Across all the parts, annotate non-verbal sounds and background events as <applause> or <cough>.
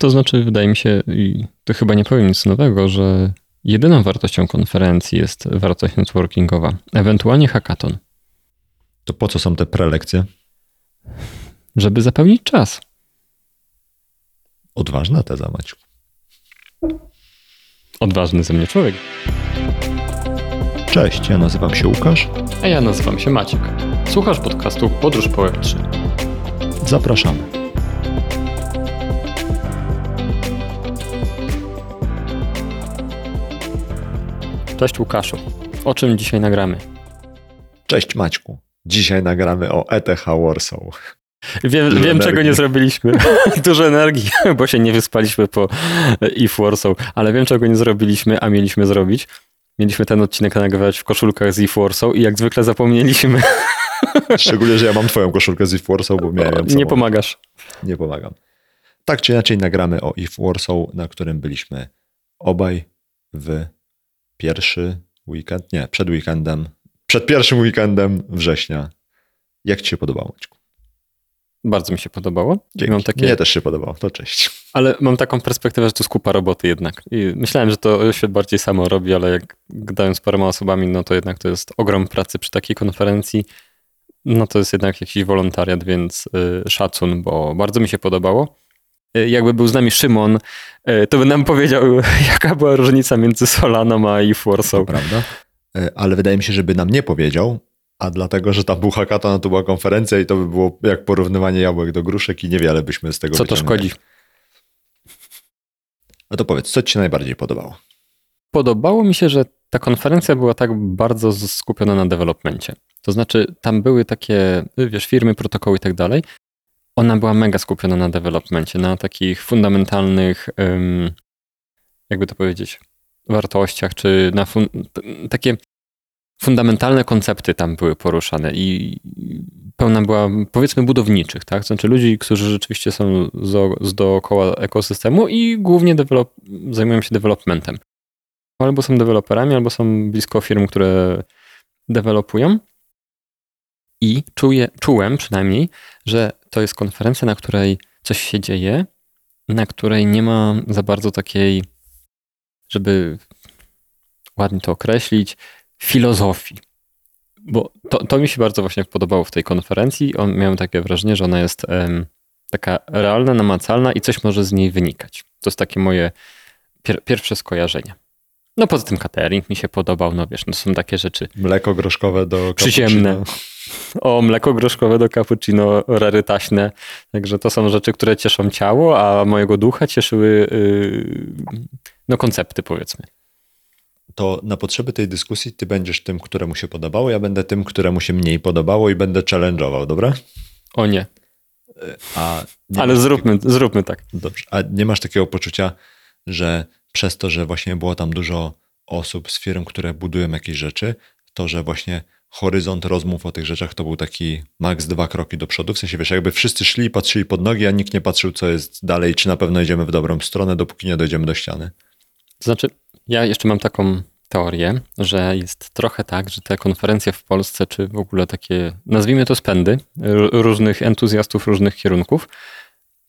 To znaczy, wydaje mi się, i to chyba nie powiem nic nowego, że jedyną wartością konferencji jest wartość networkingowa, ewentualnie hackathon. To po co są te prelekcje? Żeby zapełnić czas. Odważna teza, Maciu. Odważny ze mnie człowiek. Cześć, ja nazywam się Łukasz. A ja nazywam się Maciek. Słuchasz podcastu Podróż po Web3. Zapraszamy. Cześć Łukaszu. O czym dzisiaj nagramy? Cześć Maćku. Dzisiaj nagramy o ETH Warsaw. Wiem, wiem czego nie zrobiliśmy. <laughs> Dużo energii, <laughs> bo się nie wyspaliśmy po ETH Warsaw, ale wiem, czego nie zrobiliśmy, a mieliśmy zrobić. Mieliśmy ten odcinek nagrywać w koszulkach z ETH Warsaw i jak zwykle zapomnieliśmy. <laughs> Szczególnie, że ja mam twoją koszulkę z ETH Warsaw, bo miałem ją Nie pomagasz. Nie pomagam. Tak czy inaczej nagramy o ETH Warsaw, na którym byliśmy obaj w pierwszy weekend, nie, przed weekendem, przed pierwszym weekendem września. Jak ci się podobało, Maćku? Bardzo mi się podobało. Dzięki. Mam takie... Mnie też się podobało, to cześć. Ale mam taką perspektywę, że to jest kupa roboty jednak. I myślałem, że to świat bardziej samo robi, ale jak gadałem z paroma osobami, no to jednak to jest ogrom pracy przy takiej konferencji. No to jest jednak jakiś wolontariat, więc y, szacun, bo bardzo mi się podobało. Y, jakby był z nami Szymon, y, to by nam powiedział, <laughs> jaka była różnica między Solaną a i Warsaw. Prawda? Ale wydaje mi się, żeby nam nie powiedział, a dlatego, że tam był hackathon, to była konferencja i to by było jak porównywanie jabłek do gruszek i niewiele byśmy z tego Co to szkodzi? No to powiedz, co ci się najbardziej podobało? Podobało mi się, że ta konferencja była tak bardzo skupiona na dewelopmencie. To znaczy, tam były takie, wiesz, firmy, protokoły i tak dalej. Ona była mega skupiona na dewelopmencie, na takich fundamentalnych, jakby to powiedzieć, wartościach, czy na fun takie fundamentalne koncepty tam były poruszane i pełna była, powiedzmy, budowniczych, tak? Znaczy ludzi, którzy rzeczywiście są z dookoła ekosystemu i głównie zajmują się developmentem. Albo są deweloperami, albo są blisko firm, które dewelopują. I czuję, czułem przynajmniej, że to jest konferencja, na której coś się dzieje, na której nie ma za bardzo takiej, żeby ładnie to określić, filozofii. Bo to, to mi się bardzo właśnie podobało w tej konferencji. On, miałem takie wrażenie, że ona jest taka realna, namacalna i coś może z niej wynikać. To jest takie moje pier pierwsze skojarzenie. No poza tym catering mi się podobał, no wiesz, no są takie rzeczy. Mleko groszkowe do Przyziemne. <laughs> O, mleko groszkowe do cappuccino rarytaśne. Także to są rzeczy, które cieszą ciało, a mojego ducha cieszyły yy, no koncepty powiedzmy to na potrzeby tej dyskusji ty będziesz tym, któremu się podobało, ja będę tym, któremu się mniej podobało i będę challenge'ował, dobra? O nie. A nie Ale zróbmy, takiego... zróbmy tak. Dobrze. A nie masz takiego poczucia, że przez to, że właśnie było tam dużo osób z firm, które budują jakieś rzeczy, to, że właśnie horyzont rozmów o tych rzeczach to był taki maks dwa kroki do przodu. W sensie, wiesz, jakby wszyscy szli patrzyli pod nogi, a nikt nie patrzył, co jest dalej, czy na pewno idziemy w dobrą stronę, dopóki nie dojdziemy do ściany. Znaczy, ja jeszcze mam taką teorię, że jest trochę tak, że te konferencje w Polsce, czy w ogóle takie, nazwijmy to spędy, różnych entuzjastów różnych kierunków,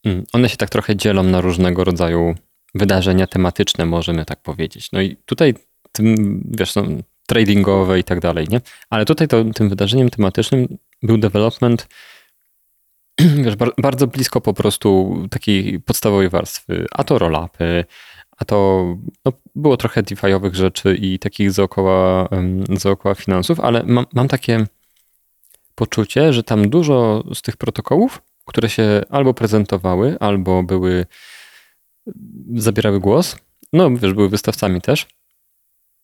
mm, one się tak trochę dzielą na różnego rodzaju wydarzenia tematyczne, możemy tak powiedzieć. No i tutaj tym, wiesz, no, tradingowe i tak dalej, nie? Ale tutaj to, tym wydarzeniem tematycznym był development <clears throat> wiesz, bardzo blisko po prostu takiej podstawowej warstwy, a to roll-upy, a to no, było trochę DeFi'owych rzeczy i takich dookoła, dookoła finansów, ale mam, mam takie poczucie, że tam dużo z tych protokołów, które się albo prezentowały, albo były, zabierały głos, no wiesz, były wystawcami też,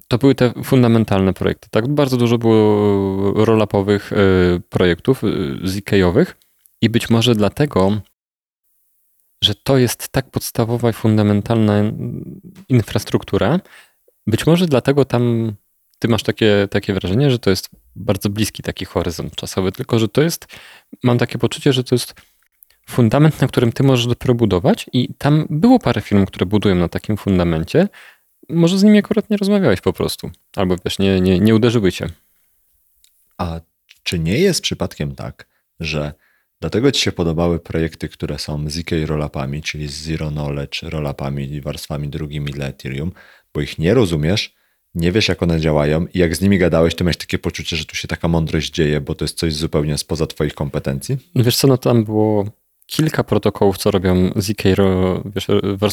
to były te fundamentalne projekty. Tak, bardzo dużo było roll-upowych y, projektów, y, ZK-owych i być może dlatego że to jest tak podstawowa i fundamentalna infrastruktura. Być może dlatego tam ty masz takie, takie wrażenie, że to jest bardzo bliski taki horyzont czasowy, tylko że to jest, mam takie poczucie, że to jest fundament, na którym ty możesz dopiero budować i tam było parę firm, które budują na takim fundamencie. Może z nimi akurat nie rozmawiałeś po prostu, albo wiesz, nie, nie, nie uderzyły cię. A czy nie jest przypadkiem tak, że Dlatego ci się podobały projekty, które są z ZK rollupami, czyli z Zero Knowledge rollupami i warstwami drugimi dla Ethereum, bo ich nie rozumiesz, nie wiesz jak one działają i jak z nimi gadałeś, to miałeś takie poczucie, że tu się taka mądrość dzieje, bo to jest coś zupełnie spoza twoich kompetencji. Wiesz co, no tam było kilka protokołów, co robią ZK, wiesz,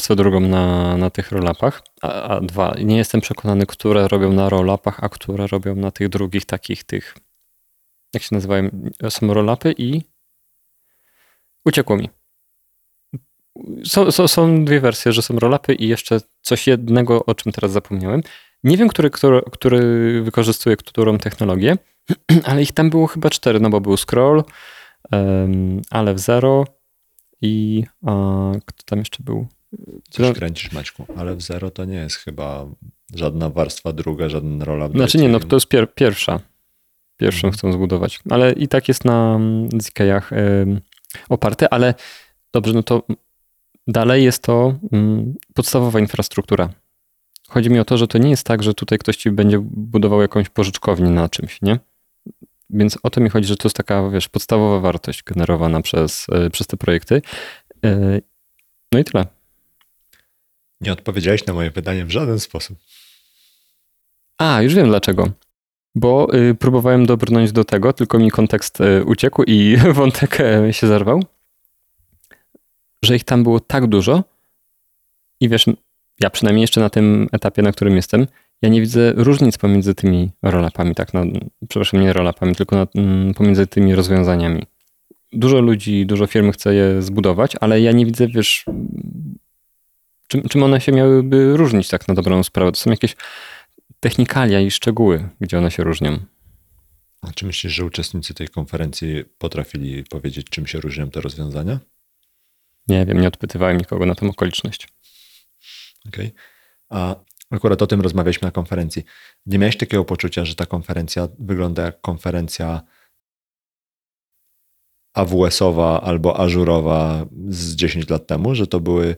drugą na, na tych rollupach, a, a dwa, nie jestem przekonany, które robią na rollupach, a które robią na tych drugich takich tych, jak się nazywają, są rollupy i uciekło mi. Są, są, są dwie wersje, że są rollupy i jeszcze coś jednego, o czym teraz zapomniałem. Nie wiem, który, który, który wykorzystuje którą technologię, <clears throat> ale ich tam było chyba cztery, no bo był scroll, um, ale w zero i a, kto tam jeszcze był? Coś kręcisz, Maćku, ale w zero to nie jest chyba żadna warstwa druga, żaden rollup. Znaczy nie, no to jest pier pierwsza. Pierwszą mhm. chcą zbudować, ale i tak jest na ZK-ach y, oparte, ale dobrze, no to dalej jest to y, podstawowa infrastruktura. Chodzi mi o to, że to nie jest tak, że tutaj ktoś ci będzie budował jakąś pożyczkownię na czymś, nie? Więc o to mi chodzi, że to jest taka, wiesz, podstawowa wartość generowana przez, e, przez te projekty. E, no i tyle. Nie odpowiedziałeś na moje pytanie w żaden sposób. A, już wiem dlaczego. Bo y, próbowałem dobrnąć do tego, tylko mi kontekst y, uciekł i <laughs> wątek się zerwał, że ich tam było tak dużo i wiesz, ja przynajmniej jeszcze na tym etapie, na którym jestem, ja nie widzę różnic pomiędzy tymi rolapami, tak, no, przepraszam, nie rolapami, tylko na, mm, pomiędzy tymi rozwiązaniami. Dużo ludzi, dużo firm chce je zbudować, ale ja nie widzę, wiesz, czym, czym one się miałyby różnić tak na dobrą sprawę. To są jakieś technikalia i szczegóły, gdzie one się różnią. A czy myślisz, że uczestnicy tej konferencji potrafili powiedzieć, czym się różnią te rozwiązania? Nie wiem, nie odpytywałem nikogo na tę okoliczność. Okej. Okay. A Akurat o tym rozmawialiśmy na konferencji. Nie miałeś takiego poczucia, że ta konferencja wygląda jak konferencja AWS-owa albo ażurowa z 10 lat temu, że to były y,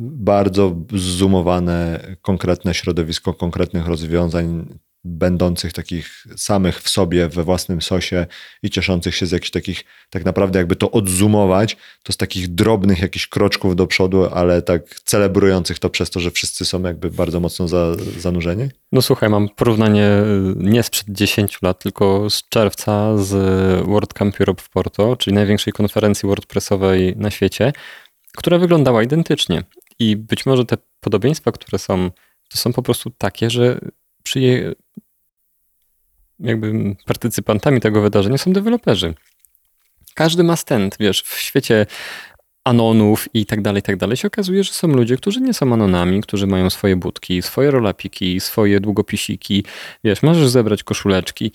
bardzo zoomowane, konkretne środowisko konkretnych rozwiązań będących takich samych w sobie, we własnym sosie i cieszących się z jakichś takich, tak naprawdę jakby to odzumować, to z takich drobnych jakichś kroczków do przodu, ale tak celebrujących to przez to, że wszyscy są jakby bardzo mocno za, zanurzeni? No słuchaj, mam porównanie y, nie sprzed 10 lat, tylko z czerwca z World Camp Europe w Porto, czyli największej konferencji WordPressowej na świecie, która wyglądała identycznie. I być może te podobieństwa, które są, to są po prostu takie, że przyje, jakby partycypantami tego wydarzenia są deweloperzy. Każdy ma stand, wiesz, w świecie anonów i tak dalej, i tak dalej, się okazuje, że są ludzie, którzy nie są anonami, którzy mają swoje budki, swoje rolapiki, swoje długopisiki, wiesz, możesz zebrać koszuleczki.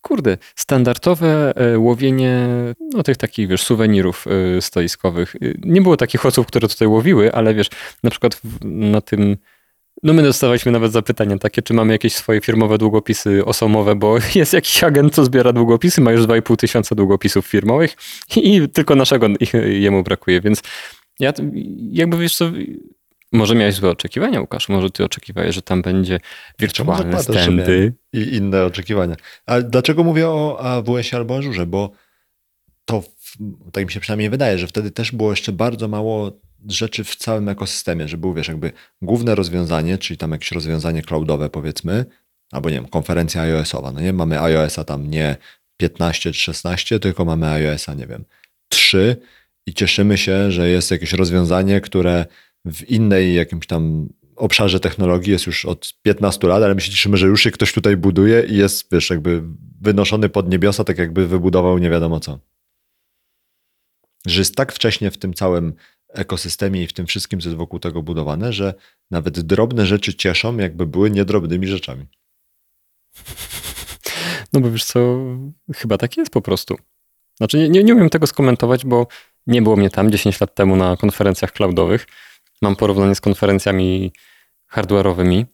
Kurde, standardowe e, łowienie no, tych takich, wiesz, suwenirów e, stoiskowych. Nie było takich osób, które tutaj łowiły, ale wiesz, na przykład na tym no my dostawaliśmy nawet zapytania takie, czy mamy jakieś swoje firmowe długopisy osomowe, bo <laughs> jest jakiś agent, co zbiera długopisy, ma już 2,5 tysiąca długopisów firmowych <laughs> i tylko naszego <laughs> jemu brakuje, więc ja jakby wiesz co, może miałeś złe oczekiwania, Łukasz, może ty oczekiwałeś, że tam będzie wirtualne stędy. I inne oczekiwania. Ale dlaczego mówię o AWS albo Ażurze? Bo to, tak mi się przynajmniej wydaje, że wtedy też było jeszcze bardzo mało rzeczy w całym ekosystemie, że był, wiesz, jakby główne rozwiązanie, czyli tam jakieś rozwiązanie cloudowe powiedzmy, albo nie wiem, konferencja iOS-owa, no nie, mamy iOS-a tam nie 15 czy 16, tylko mamy iOS-a, nie wiem, 3 i cieszymy się, że jest jakieś rozwiązanie, które w innej jakimś tam obszarze technologii jest już od 15 lat, ale my się cieszymy, że już się ktoś tutaj buduje i jest, wiesz, jakby wynoszony pod niebiosa, tak jakby wybudował nie wiadomo co. Że jest tak wcześnie w tym całym ekosystemie i w tym wszystkim, co jest wokół tego budowane, że nawet drobne rzeczy cieszą, jakby były niedrobnymi rzeczami. <laughs> No bo wiesz co, chyba tak jest po prostu. Znaczy nie, nie, nie umiem tego skomentować, bo nie było mnie tam 10 lat temu na konferencjach cloudowych. Mam porównanie z konferencjami hardware'owymi,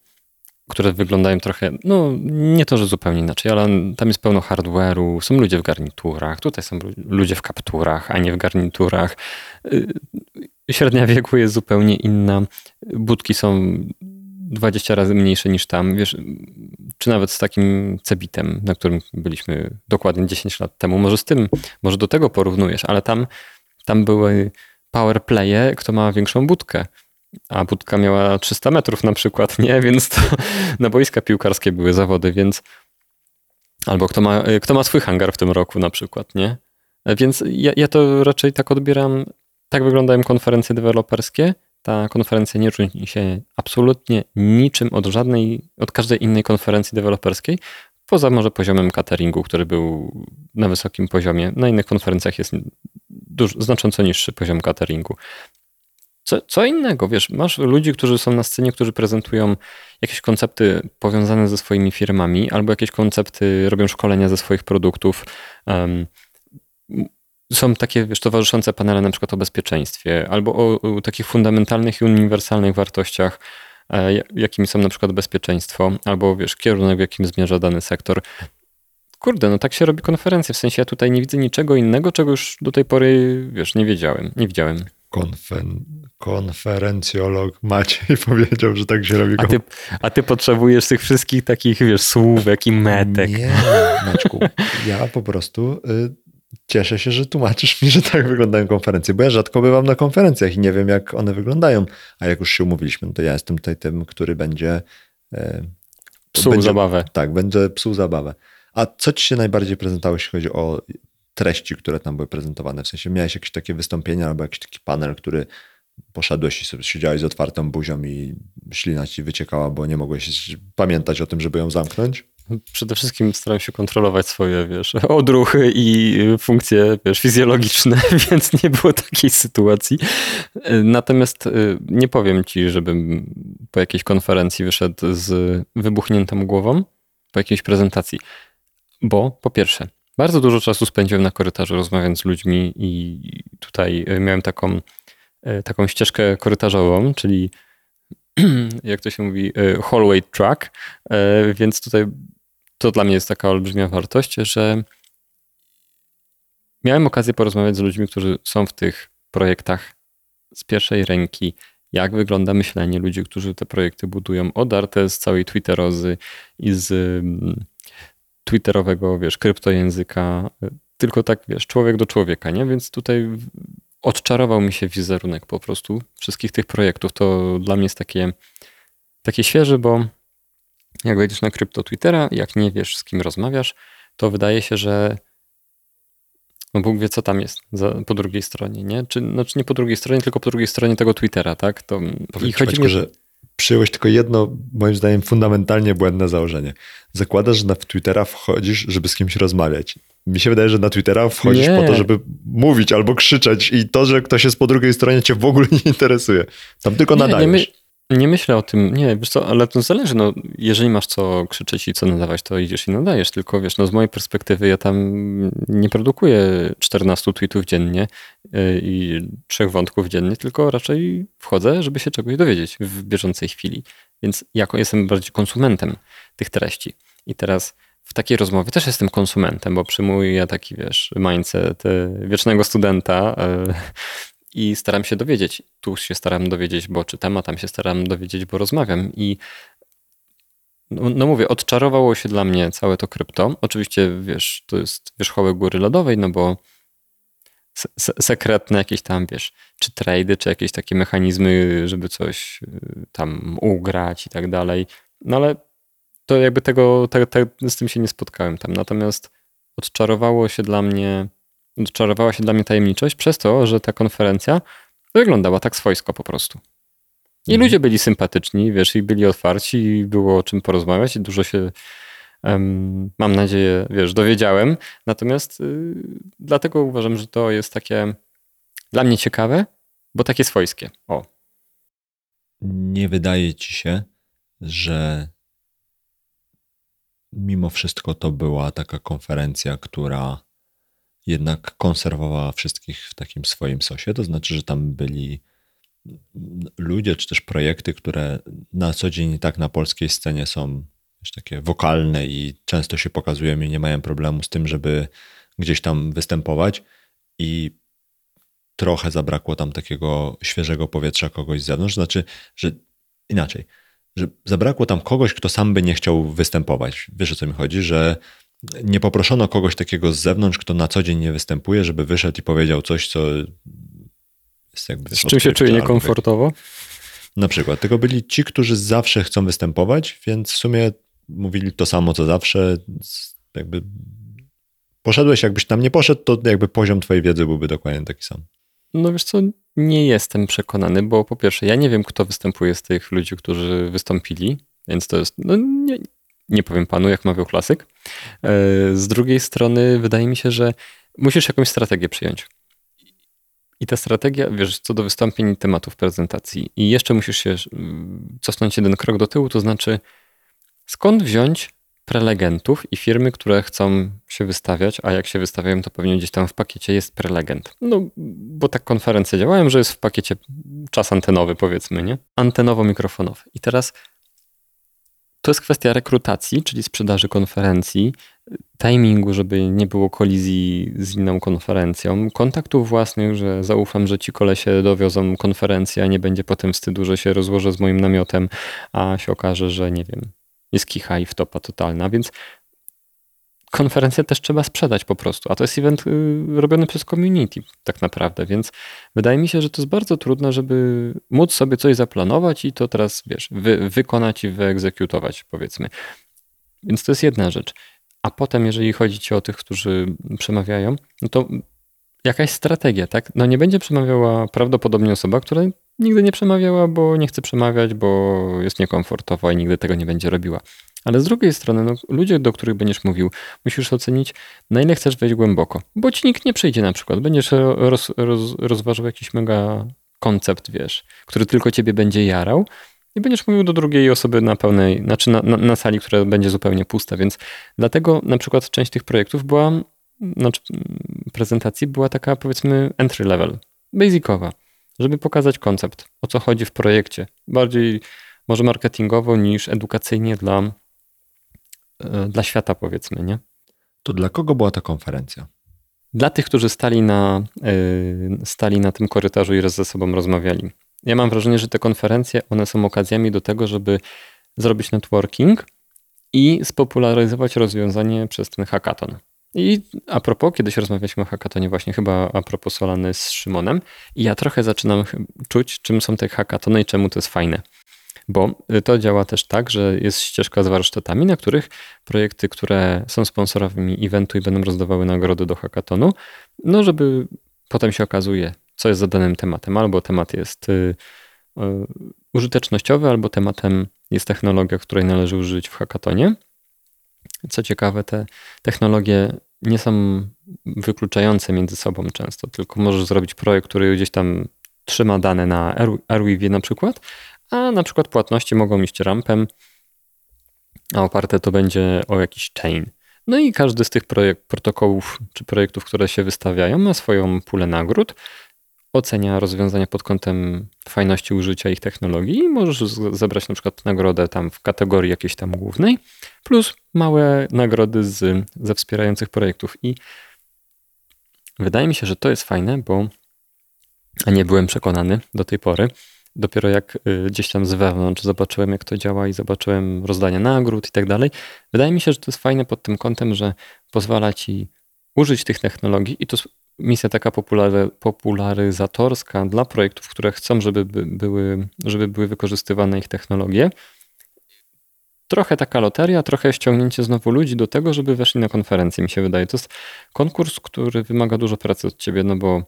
które wyglądają trochę, no nie to, że zupełnie inaczej, ale tam jest pełno hardware'u, są ludzie w garniturach, tutaj są ludzie w kapturach, a nie w garniturach. Średnia wieku jest zupełnie inna, budki są 20 razy mniejsze niż tam, wiesz, czy nawet z takim Cebitem, na którym byliśmy dokładnie 10 lat temu. Może z tym, może do tego porównujesz, ale tam, tam były powerplaye, kto ma większą budkę. A budka miała 300 metrów na przykład, nie? Więc to na boiska piłkarskie były zawody, więc albo kto ma, kto ma swój hangar w tym roku na przykład, nie? Więc ja, ja to raczej tak odbieram, tak wyglądają konferencje deweloperskie. Ta konferencja nie różni się absolutnie niczym od żadnej, od każdej innej konferencji deweloperskiej, poza może poziomem cateringu, który był na wysokim poziomie. Na innych konferencjach jest znacząco niższy poziom cateringu. Co, co innego, wiesz, masz ludzi, którzy są na scenie, którzy prezentują jakieś koncepty powiązane ze swoimi firmami, albo jakieś koncepty, robią szkolenia ze swoich produktów. Um, są takie, wiesz, towarzyszące panele na przykład o bezpieczeństwie, albo o, o takich fundamentalnych i uniwersalnych wartościach, e, jakimi są na przykład bezpieczeństwo, albo wiesz, kierunek, w jakim zmierza dany sektor. Kurde, no tak się robi konferencje. W sensie ja tutaj nie widzę niczego innego, czego już do tej pory, wiesz, nie wiedziałem, nie widziałem. Konfen konferencjolog Maciej <laughs> powiedział, że tak się robi. A ty, a ty potrzebujesz tych wszystkich takich, wiesz, słówek i metek. Nie, Maćku, ja po prostu y, cieszę się, że tłumaczysz mi, że tak wyglądają konferencje, bo ja rzadko bywam na konferencjach i nie wiem, jak one wyglądają. A jak już się umówiliśmy, to ja jestem tutaj tym, który będzie... Y, psuł będzie, zabawę. Tak, będzie psuł zabawę. A co ci się najbardziej prezentowało, jeśli chodzi o treści, które tam były prezentowane? W sensie miałeś jakieś takie wystąpienia albo jakiś taki panel, który poszedłeś i sobie siedziałeś z otwartą buzią i ślina ci wyciekała, bo nie mogłeś pamiętać o tym, żeby ją zamknąć? Przede wszystkim staram się kontrolować swoje, wiesz, <laughs> odruchy i funkcje, wiesz, fizjologiczne, <laughs> więc nie było takiej sytuacji. Natomiast y, nie powiem ci, żebym po jakiejś konferencji wyszedł z wybuchniętą głową, po jakiejś prezentacji. Bo po pierwsze, bardzo dużo czasu spędziłem na korytarzu rozmawiając z ludźmi i tutaj y, miałem taką taką ścieżkę korytarzową, czyli <clears throat> jak to się mówi, hallway track, więc tutaj to dla mnie jest taka olbrzymia wartość, że miałem okazję porozmawiać z ludźmi, którzy są w tych projektach z pierwszej ręki, jak wygląda myślenie ludzi, którzy te projekty budują, odarte z całej Twitterozy i z mm, twitterowego, wiesz, kryptojęzyka, tylko tak, wiesz, człowiek do człowieka, nie? Więc tutaj odczarował mi się wizerunek po prostu wszystkich tych projektów. To dla mnie jest takie, takie świeże, bo jak wejdziesz na krypto Twittera, jak nie wiesz z kim rozmawiasz, to wydaje się, że no Bóg wie, co tam jest za, po drugiej stronie, nie? Czy, znaczy nie po drugiej stronie, tylko po drugiej stronie tego Twittera, tak? To, i chodzi mi... że przyjąłeś tylko jedno, moim zdaniem, fundamentalnie błędne założenie. Zakładasz, że na Twittera wchodzisz, żeby z kimś rozmawiać. Mi się wydaje, że na Twittera wchodzisz nie. po to, żeby mówić albo krzyczeć i to, że ktoś jest po drugiej stronie cię w ogóle nie interesuje. Tam tylko nie, nadajesz. Nie, my, nie myślę o tym, nie, wiesz co, ale to zależy, no, jeżeli masz co krzyczeć i co nadawać, to idziesz i nadajesz, tylko wiesz, no z mojej perspektywy ja tam nie produkuję 14 tweetów dziennie y, i trzech wątków dziennie, tylko raczej wchodzę, żeby się czegoś dowiedzieć w bieżącej chwili, więc jako jestem bardziej konsumentem tych treści. I teraz w takiej rozmowie też jestem konsumentem, bo przyjmuję taki, wiesz, mindset y, wiecznego studenta, y, i staram się dowiedzieć. Tu się staram dowiedzieć, bo czytam, a tam się staram dowiedzieć, bo rozmawiam. I no, no, mówię, odczarowało się dla mnie całe to krypto. Oczywiście, wiesz, to jest wierzchołek góry lodowej, no bo se sekretne jakieś tam, wiesz, czy trady, czy jakieś takie mechanizmy, żeby coś y, tam ugrać i tak dalej. No ale to jakby tego, te, te, z tym się nie spotkałem tam. Natomiast odczarowało się dla mnie czarowała się dla mnie tajemniczość przez to, że ta konferencja wyglądała tak swojsko po prostu. I mhm. ludzie byli sympatyczni, wiesz, i byli otwarci, i było o czym porozmawiać, i dużo się, um, mam nadzieję, wiesz, dowiedziałem. Natomiast y, dlatego uważam, że to jest takie dla mnie ciekawe, bo takie swojskie. O. Nie wydaje ci się, że mimo wszystko to była taka konferencja, która jednak konserwowała wszystkich w takim swoim sosie. To znaczy, że tam byli ludzie, czy też projekty, które na co dzień tak na polskiej scenie są takie wokalne i często się pokazują i nie mają problemu z tym, żeby gdzieś tam występować. I trochę zabrakło tam takiego świeżego powietrza kogoś z zewnątrz. Znaczy, że inaczej. że zabrakło tam kogoś, kto sam by nie chciał występować. Wiesz o co mi chodzi, że nie poproszono kogoś takiego z zewnątrz, kto na co dzień nie występuje, żeby wyszedł i powiedział coś, co jest jakby. Z czym się czuje albo niekomfortowo? na przykład. Tylko byli ci, którzy zawsze chcą występować, więc w sumie mówili to samo, co zawsze. Jakby poszedłeś, jakbyś tam nie poszedł, to jakby poziom twojej wiedzy byłby dokładnie taki sam. No wiesz co, nie jestem przekonany, bo po pierwsze, ja nie wiem, kto występuje z tych ludzi, którzy wystąpili, więc to jest, no nie, nie powiem panu, jak mawiał klasyk. E, Z drugiej strony, wydaje mi się, że musisz jakąś strategię przyjąć. I ta strategia, wiesz, co do wystąpień i tematów prezentacji. I jeszcze musisz się mm, cofnąć jeden krok do tyłu, to znaczy skąd wziąć prelegentów i firmy, które chcą się wystawiać, a jak się wystawiają, to pewnie gdzieś tam w pakiecie jest prelegent. No, bo tak konferencje działają, że jest w pakiecie czas antenowy, powiedzmy, nie? Antenowo-mikrofonowy. I teraz to jest kwestia rekrutacji, czyli sprzedaży konferencji, timingu, żeby nie było kolizji z inną konferencją, kontaktów własnych, że zaufam, że ci kolesie dowiozą konferencję, a nie będzie potem wstydu, że się rozłożę z moim namiotem, a się okaże, że nie wiem, jest kicha i wtopa totalna, więc konferencję też trzeba sprzedać po prostu, a to jest event y, robiony przez community tak naprawdę, więc wydaje mi się, że to jest bardzo trudne, żeby móc sobie coś zaplanować i to teraz, wiesz, wy, wykonać i wyegzekutować, powiedzmy. Więc to jest jedna rzecz. A potem, jeżeli chodzi ci o tych, którzy przemawiają, no to jakaś strategia, tak? No nie będzie przemawiała prawdopodobnie osoba, która nigdy nie przemawiała, bo nie chce przemawiać, bo jest niekomfortowa i nigdy tego nie będzie robiła. Ale z drugiej strony, no, ludzie, do których będziesz mówił, musisz ocenić, na ile chcesz wejść głęboko. Bo ci nikt nie przyjdzie na przykład. Będziesz roz, roz, rozważał jakiś mega koncept, wiesz, który tylko ciebie będzie jarał i będziesz mówił do drugiej osoby na pełnej, znaczy na, na, na sali, która będzie zupełnie pusta, więc dlatego na przykład część tych projektów była, znaczy prezentacji była taka powiedzmy entry level, basicowa, żeby pokazać koncept, o co chodzi w projekcie. Bardziej może marketingowo niż edukacyjnie dla, dla świata powiedzmy, nie? To dla kogo była ta konferencja? Dla tych, którzy stali na, yy, stali na tym korytarzu i raz ze sobą rozmawiali. Ja mam wrażenie, że te konferencje, one są okazjami do tego, żeby zrobić networking i spopularyzować rozwiązanie przez ten hackathon. I a propos, kiedyś rozmawialiśmy o hackathonie właśnie chyba a propos Solany z Szymonem i ja trochę zaczynam czuć, czym są te hackathony i czemu to jest fajne. Bo to działa też tak, że jest ścieżka z warsztatami, na których projekty, które są sponsorami eventu i będą rozdawały nagrody do hackathonu, no żeby potem się okazuje, co jest za danym tematem. Albo temat jest y, y, użytecznościowy, albo tematem jest technologia, której należy użyć w hackathonie. Co ciekawe, te technologie nie są wykluczające między sobą często, tylko możesz zrobić projekt, który gdzieś tam trzyma dane na Airweave na przykład, a na przykład płatności mogą iść rampem, a oparte to będzie o jakiś chain. No i każdy z tych projekt, protokołów czy projektów, które się wystawiają, ma swoją pulę nagród, ocenia rozwiązania pod kątem fajności użycia ich technologii i możesz zebrać na przykład nagrodę tam w kategorii jakiejś tam głównej, plus małe nagrody z, ze wspierających projektów. I wydaje mi się, że to jest fajne, bo nie byłem przekonany do tej pory. Dopiero jak gdzieś tam z wewnątrz zobaczyłem, jak to działa i zobaczyłem rozdanie nagród i tak dalej. Wydaje mi się, że to jest fajne pod tym kątem, że pozwala ci użyć tych technologii i to misja taka populary, popularyzatorska dla projektów, które chcą, żeby były, żeby były wykorzystywane ich technologie. Trochę taka loteria, trochę ściągnięcie znowu ludzi do tego, żeby weszli na konferencję, mi się wydaje. To jest konkurs, który wymaga dużo pracy od ciebie, no bo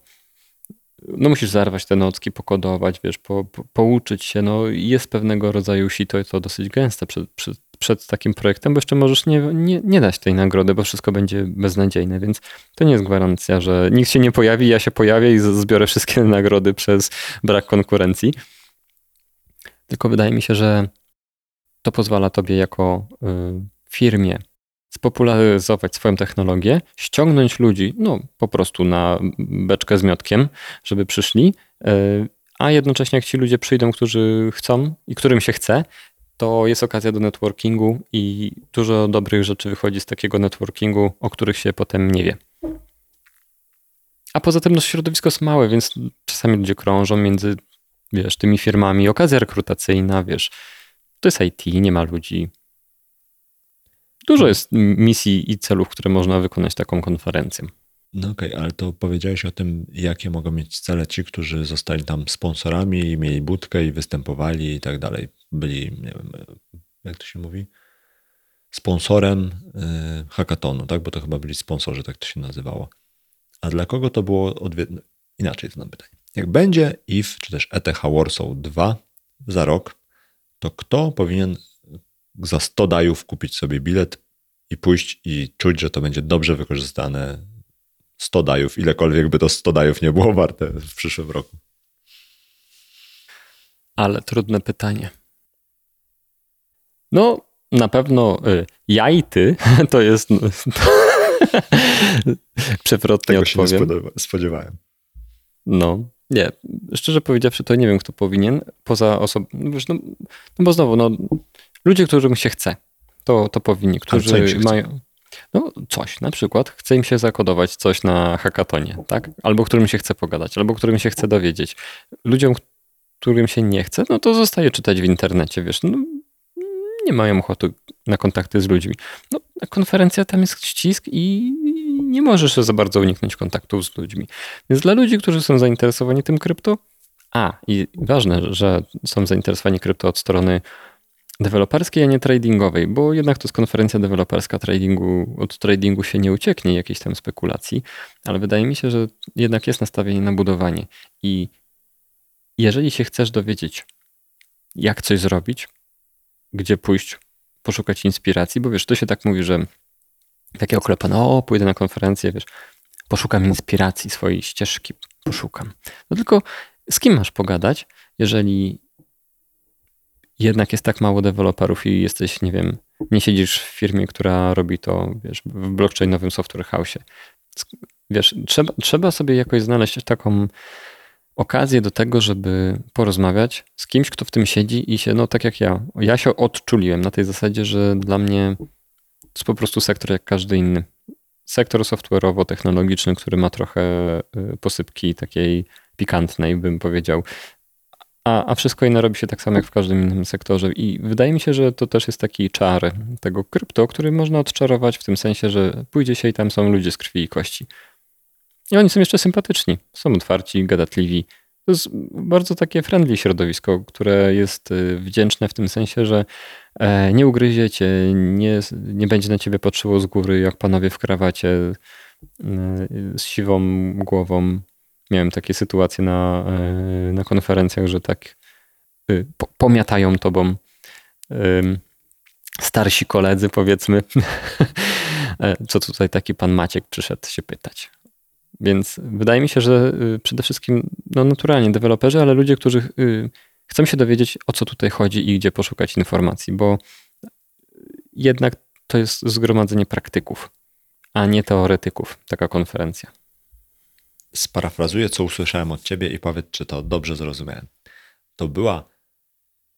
no musisz zarwać te nocki, pokodować, wiesz, po, po, pouczyć się, no jest pewnego rodzaju sito i to dosyć gęste przed, przed, przed takim projektem, bo jeszcze możesz nie, nie, nie dać tej nagrody, bo wszystko będzie beznadziejne, więc to nie jest gwarancja, że nikt się nie pojawi, ja się pojawię i zbiorę wszystkie <laughs> nagrody przez brak konkurencji. Tylko wydaje mi się, że to pozwala tobie jako y, firmie spopularyzować swoją technologię, ściągnąć ludzi, no po prostu na beczkę z miotkiem, żeby przyszli, a jednocześnie jak ci ludzie przyjdą, którzy chcą i którym się chce, to jest okazja do networkingu i dużo dobrych rzeczy wychodzi z takiego networkingu, o których się potem nie wie. A poza tym no, środowisko jest małe, więc czasami ludzie krążą między, wiesz, tymi firmami. Okazja rekrutacyjna, wiesz, To jest IT, nie ma ludzi. Dużo jest misji i celów, które można wykonać taką konferencją. No okej, okay, ale to powiedziałeś o tym, jakie mogą mieć cele ci, którzy zostali tam sponsorami, mieli budkę i występowali i tak dalej. Byli, nie wiem, jak to się mówi? Sponsorem yy, hackathonu, tak? Bo to chyba byli sponsorzy, tak to się nazywało. A dla kogo to było odwiedzone? Inaczej to pytanie. Jak będzie IF, czy też ETH Warsaw 2 za rok, to kto powinien za 100 dajów kupić sobie bilet i pójść i czuć, że to będzie dobrze wykorzystane 100 dajów, ilekolwiek by to 100 dajów nie było warte w przyszłym roku. Ale trudne pytanie. No, na pewno y, ja i ty <laughs> to jest. To, <laughs> przewrotnie Tego odpowiem. się nie spodziewałem. No, nie. Szczerze powiedziawszy, to nie wiem, kto powinien. Poza osobą. No, no, bo znowu, no, ludzie, którym się chce, to, to powinni, którzy mają. No coś, na przykład chce im się zakodować coś na hackatonie, tak? Albo którym się chce pogadać, albo którym się chce dowiedzieć. Ludziom, którym się nie chce, no to zostaje czytać w internecie, wiesz, no, nie mają ochoty na kontakty z ludźmi. No, konferencja tam jest ścisk i nie możesz za bardzo uniknąć kontaktów z ludźmi. Więc dla ludzi, którzy są zainteresowani tym krypto, a i ważne, że są zainteresowani krypto od strony deweloperskiej, a nie tradingowej, bo jednak to jest konferencja deweloperska, tradingu, od tradingu się nie ucieknie jakiejś tam spekulacji, ale wydaje mi się, że jednak jest nastawienie na budowanie i jeżeli się chcesz dowiedzieć, jak coś zrobić, gdzie pójść, poszukać inspiracji, bo wiesz, to się tak mówi, że takie oklepane, o, pójdę na konferencję, wiesz, poszukam inspiracji swojej ścieżki, poszukam. No tylko z kim masz pogadać, jeżeli jednak jest tak mało deweloperów i jesteś, nie wiem, nie siedzisz w firmie, która robi to, wiesz, w blockchainowym software house. Wiesz, trzeba, trzeba sobie jakoś znaleźć taką okazję do tego, żeby porozmawiać z kimś, kto w tym siedzi i się, no tak jak ja, ja się odczuliłem na tej zasadzie, że dla mnie to jest po prostu sektor jak każdy inny. Sektor software'owo-technologiczny, który ma trochę y, posypki takiej pikantnej, bym powiedział. A, a wszystko inne robi się tak samo jak w każdym innym sektorze. I wydaje mi się, że to też jest taki czar tego krypto, który można odczarować w tym sensie, że pójdzie się i tam są ludzie z krwi i kości. I oni są jeszcze sympatyczni, są otwarci, gadatliwi. To jest bardzo takie friendly środowisko, które jest y, wdzięczne w tym sensie, że e, nie ugryzie cię, nie, nie będzie na ciebie patrzyło z góry jak panowie w krawacie y, z siwą głową. Miałem takie sytuacje na, e, na konferencjach, że tak y, pomiatają tobą starsi koledzy, powiedzmy. <laughs> E, co tutaj taki pan Maciek przyszedł się pytać. Więc wydaje mi się, że y, przede wszystkim no naturalnie deweloperzy, ale ludzie, którzy y, chcą się dowiedzieć, o co tutaj chodzi i gdzie poszukać informacji, bo jednak to jest zgromadzenie praktyków, a nie teoretyków, taka konferencja. Sparafrazuję, co usłyszałem od ciebie i powiedz, czy to dobrze zrozumiałem. To była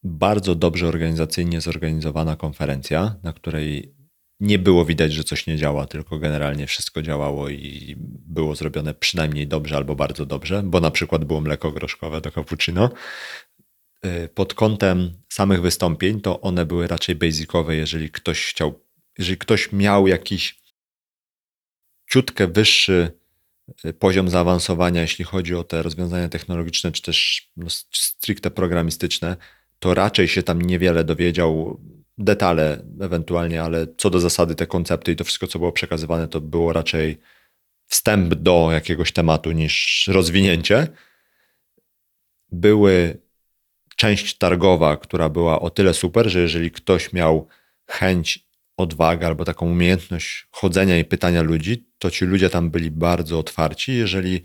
bardzo dobrze organizacyjnie zorganizowana konferencja, na której nie było widać, że coś nie działa, tylko generalnie wszystko działało i było zrobione przynajmniej dobrze albo bardzo dobrze, bo na przykład było mleko groszkowe do cappuccino. Y, pod kątem samych wystąpień, to one były raczej basicowe, jeżeli ktoś chciał, jeżeli ktoś miał jakiś ciutkę wyższy poziom zaawansowania, jeśli chodzi o te rozwiązania technologiczne, czy też no, stricte programistyczne, to raczej się tam niewiele dowiedział detale ewentualnie, ale co do zasady te koncepty i to wszystko, co było przekazywane, to było raczej wstęp do jakiegoś tematu niż rozwinięcie. Były część targowa, która była o tyle super, że jeżeli ktoś miał chęć, odwagę albo taką umiejętność chodzenia i pytania ludzi, to ci ludzie tam byli bardzo otwarci. Jeżeli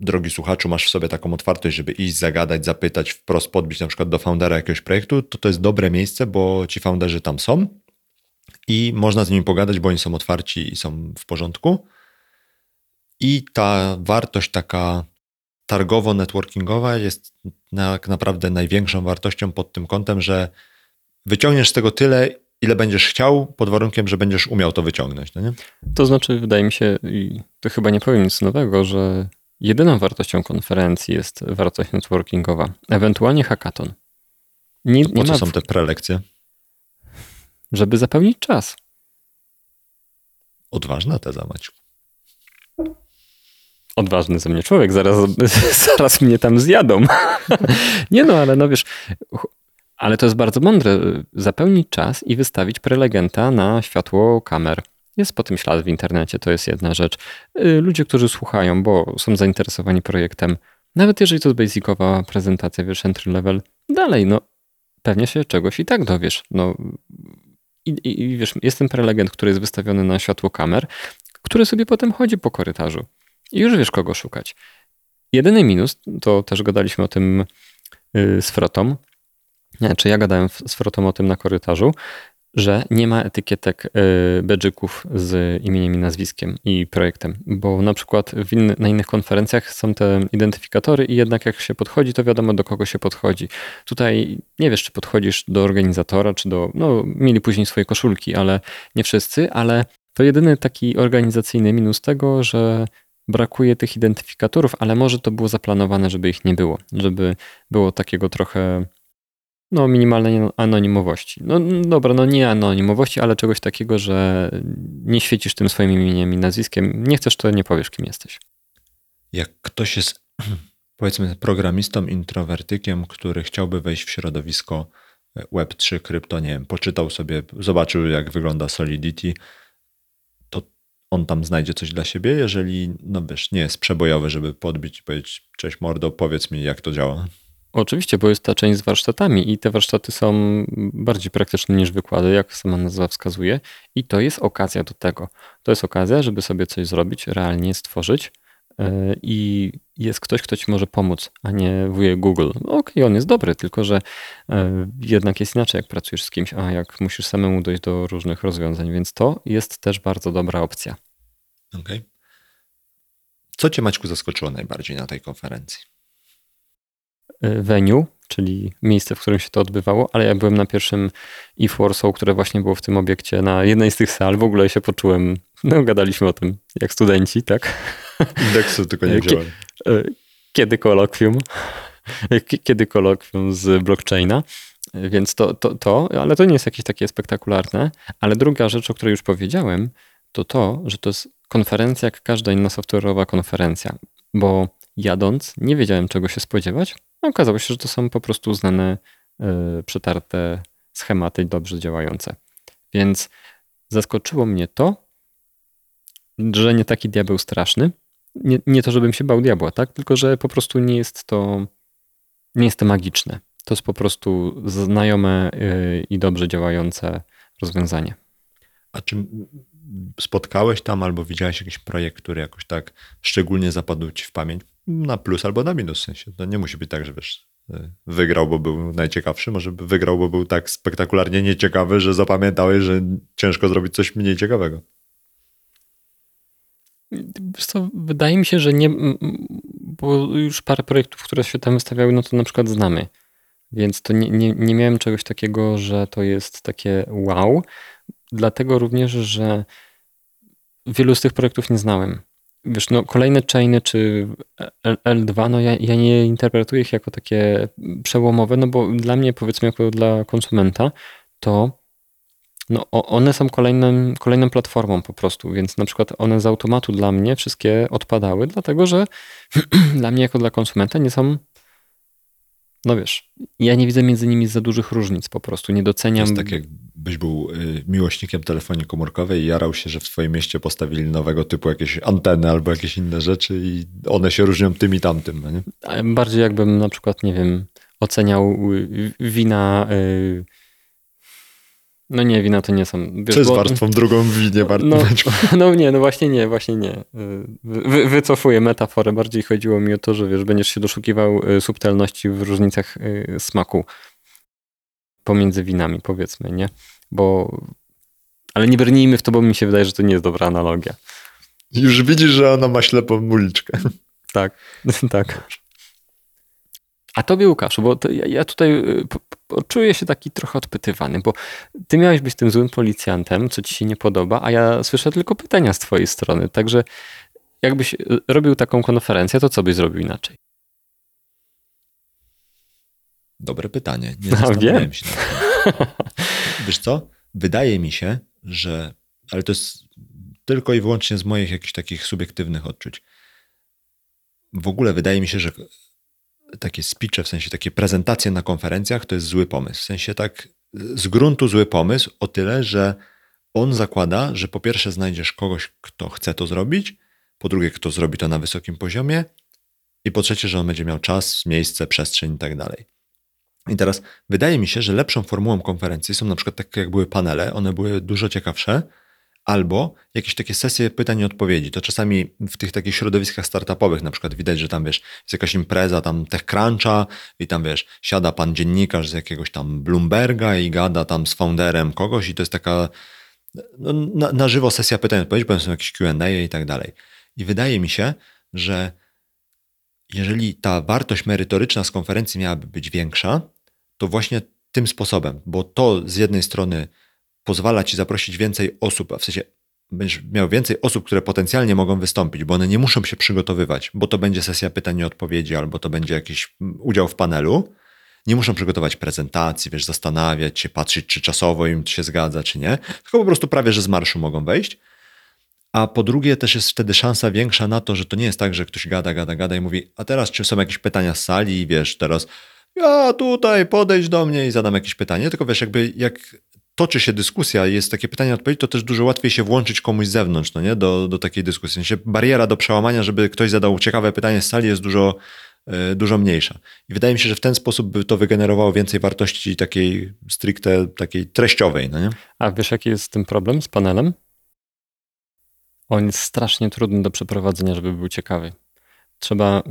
drogi słuchaczu, masz w sobie taką otwartość, żeby iść, zagadać, zapytać, wprost podbić na przykład do foundera jakiegoś projektu, to to jest dobre miejsce, bo ci founderzy tam są i można z nimi pogadać, bo oni są otwarci i są w porządku. I ta wartość taka targowo-networkingowa jest tak naprawdę największą wartością pod tym kątem, że wyciągniesz z tego tyle, ile będziesz chciał, pod warunkiem, że będziesz umiał to wyciągnąć. No nie? To znaczy, wydaje mi się, i to chyba nie powiem nic nowego, że Jedyną wartością konferencji jest wartość networkingowa, ewentualnie hackathon. Nie, Po nie co ma, są te prelekcje? żeby zapełnić czas. Odważna teza, Maćku. Odważny ze mnie człowiek, zaraz, <laughs> zaraz mnie tam zjadą. <laughs> nie no, ale no wiesz, ale to jest bardzo mądre. Zapełnić czas i wystawić prelegenta na światło kamer. Jest po tym ślad w internecie, to jest jedna rzecz. Y, Ludzie, którzy słuchają, bo są zainteresowani projektem, nawet jeżeli to jest basicowa prezentacja, wiesz, entry level, dalej, no pewnie się czegoś i tak dowiesz. No, i, i, wiesz, jest ten prelegent, który jest wystawiony na światło kamer, który sobie potem chodzi po korytarzu i już wiesz, kogo szukać. Jedyny minus, to też gadaliśmy o tym y, z Frotą, czy ja gadałem z Frotą o tym na korytarzu, że nie ma etykietek y, bedżyków z imieniem i nazwiskiem i projektem, bo na przykład inny, na innych konferencjach są te identyfikatory i jednak jak się podchodzi, to wiadomo do kogo się podchodzi. Tutaj nie wiesz, czy podchodzisz do organizatora, czy do, no mieli później swoje koszulki, ale nie wszyscy, ale to jedyny taki organizacyjny minus tego, że brakuje tych identyfikatorów, ale może to było zaplanowane, żeby ich nie było, żeby było takiego trochę no, minimalnej anonimowości. No dobra, no nie anonimowości, ale czegoś takiego, że nie świecisz tym swoim imieniem i nazwiskiem. Nie chcesz, to nie powiesz, kim jesteś. Jak ktoś jest, <clears throat> powiedzmy, programistą, introwertykiem, który chciałby wejść w środowisko Web3, krypto, nie wiem, poczytał sobie, zobaczył, jak wygląda Solidity, to on tam znajdzie coś dla siebie, jeżeli, no wiesz, nie jest przebojowy, żeby podbić i powiedzieć, cześć mordo, powiedz mi, jak to działa. Oczywiście, bo jest ta część z warsztatami i te warsztaty są bardziej praktyczne niż wykłady, jak sama nazwa wskazuje, i to jest okazja do tego. To jest okazja, żeby sobie coś zrobić, realnie stworzyć yy, i jest ktoś, kto ci może pomóc, a nie wujek Google. Okej, on jest dobry, tylko że yy, jednak jest inaczej, jak pracujesz z kimś, a jak musisz samemu dojść do różnych rozwiązań, więc to jest też bardzo dobra opcja. Okay. Co cię, Maćku, zaskoczyło najbardziej na tej konferencji? Y, venue, czyli miejsce, w którym się to odbywało, ale ja byłem na pierwszym If Warsaw, które właśnie było w tym obiekcie, na jednej z tych sal. W ogóle się poczułem, <laughs> no gadaliśmy o tym, jak studenci, tak? Indeksu tylko nie <laughs> wziąłem. Y, Kiedy kolokwium? <laughs> Kiedy kolokwium z blockchaina? Więc to, to, to, ale to nie jest jakieś takie spektakularne. Ale druga rzecz, o której już powiedziałem, to to, że to jest konferencja jak każda inna software'owa konferencja, bo jadąc nie wiedziałem czego się spodziewać. Okazało się, że to są po prostu znane, y, przetarte schematy dobrze działające. Więc zaskoczyło mnie to, że nie taki diabeł straszny. Nie, nie to, żebym się bał diabła, tak? Tylko, że po prostu nie jest to, nie jest to magiczne. To jest po prostu znajome y, i dobrze działające rozwiązanie. A czy spotkałeś tam albo widziałeś jakiś projekt, który jakoś tak szczególnie zapadł ci w pamięć? Na plus albo na minus w sensie. To nie musi być tak, że wiesz, wygrał, bo był najciekawszy. Może wygrał, bo był tak spektakularnie nieciekawy, że zapamiętałeś, że ciężko zrobić coś mniej ciekawego. Co, wydaje mi się, że nie, bo już parę projektów, które się tam wystawiały, no to na przykład znamy. Więc to nie, nie, nie miałem czegoś takiego, że to jest takie wow. Dlatego również, że wielu z tych projektów nie znałem. Wiesz, no kolejne chainy czy L- L2, no ja, ja nie interpretuję ich jako takie przełomowe, no bo dla mnie, powiedzmy, jako dla konsumenta, to no, one są kolejnym, kolejną platformą po prostu, więc na przykład one z automatu dla mnie wszystkie odpadały, dlatego że <clears throat> dla mnie jako dla konsumenta nie są, no wiesz, ja nie widzę między nimi za dużych różnic po prostu, nie To doceniam. jest tak, jakbyś był y, miłośnikiem telefonii komórkowej i jarał się, że w twoim mieście postawili nowego typu jakieś anteny albo jakieś inne rzeczy i one się różnią tym i tamtym. No nie? Bardziej jakbym na przykład, nie wiem, oceniał y, wina. y, No nie, wina to nie są. Wiesz, bo- warstwą drugą winie? War- No, <laughs> no nie, no właśnie nie, właśnie nie. Y, Wy, wycofuję metaforę. Bardziej chodziło mi o to, że wiesz, będziesz się doszukiwał y, subtelności w różnicach y, smaku pomiędzy winami, powiedzmy, nie? Bo. Ale nie brnijmy w to, bo mi się wydaje, że to nie jest dobra analogia. Już widzisz, że ona ma ślepą uliczkę. Tak, <laughs> tak. A tobie, Łukaszu, bo ja, ja tutaj po- czuję się taki trochę odpytywany, bo ty miałeś być tym złym policjantem, co ci się nie podoba, a ja słyszę tylko pytania z twojej strony. Także jakbyś y, robił taką konferencję, to co byś zrobił inaczej? Dobre pytanie. Nie A, <laughs> zastanawiałem się nad tym. <laughs> Wiesz co? Wydaje mi się, że. Ale to jest tylko i wyłącznie z moich jakichś takich subiektywnych odczuć. W ogóle wydaje mi się, że takie speeche, w sensie takie prezentacje na konferencjach to jest zły pomysł. W sensie tak z gruntu zły pomysł o tyle, że on zakłada, że po pierwsze znajdziesz kogoś, kto chce to zrobić, po drugie, kto zrobi to na wysokim poziomie i po trzecie, że on będzie miał czas, miejsce, przestrzeń i tak dalej. I teraz wydaje mi się, że lepszą formułą konferencji są na przykład takie, jak były panele, one były dużo ciekawsze, albo jakieś takie sesje pytań i odpowiedzi. To czasami w tych takich środowiskach startupowych na przykład widać, że tam wiesz, jest jakaś impreza tam TechCruncha i tam wiesz, siada pan dziennikarz z jakiegoś tam Bloomberga i gada tam z founderem kogoś i to jest taka no, na, na żywo sesja pytań i odpowiedzi, potem są jakieś Q&A i tak dalej. I wydaje mi się, że jeżeli ta wartość merytoryczna z konferencji miałaby być większa, to właśnie tym sposobem, bo to z jednej strony pozwala ci zaprosić więcej osób, a w sensie będziesz miał więcej osób, które potencjalnie mogą wystąpić, bo one nie muszą się przygotowywać, bo to będzie sesja pytań i odpowiedzi, albo to będzie jakiś mm, udział w panelu. Nie muszą przygotować prezentacji, wiesz, zastanawiać się, patrzeć, czy czasowo im się zgadza, czy nie, tylko po prostu prawie, że z marszu mogą wejść. A po drugie, też jest wtedy szansa większa na to, że to nie jest tak, że ktoś gada, gada, gada i mówi, a teraz czy są jakieś pytania z sali wiesz, teraz ja tutaj podejdź do mnie i zadam jakieś pytanie, tylko wiesz, jakby jak toczy się dyskusja jest takie pytanie odpowiedź, to też dużo łatwiej się włączyć komuś z zewnątrz, no nie, do, do takiej dyskusji. W sensie bariera do przełamania, żeby ktoś zadał ciekawe pytanie z sali jest dużo, yy, dużo mniejsza. I wydaje mi się, że w ten sposób by to wygenerowało więcej wartości takiej stricte, takiej treściowej, no nie? A wiesz, jaki jest z tym problem z panelem? On jest strasznie trudny do przeprowadzenia, żeby był ciekawy. Trzeba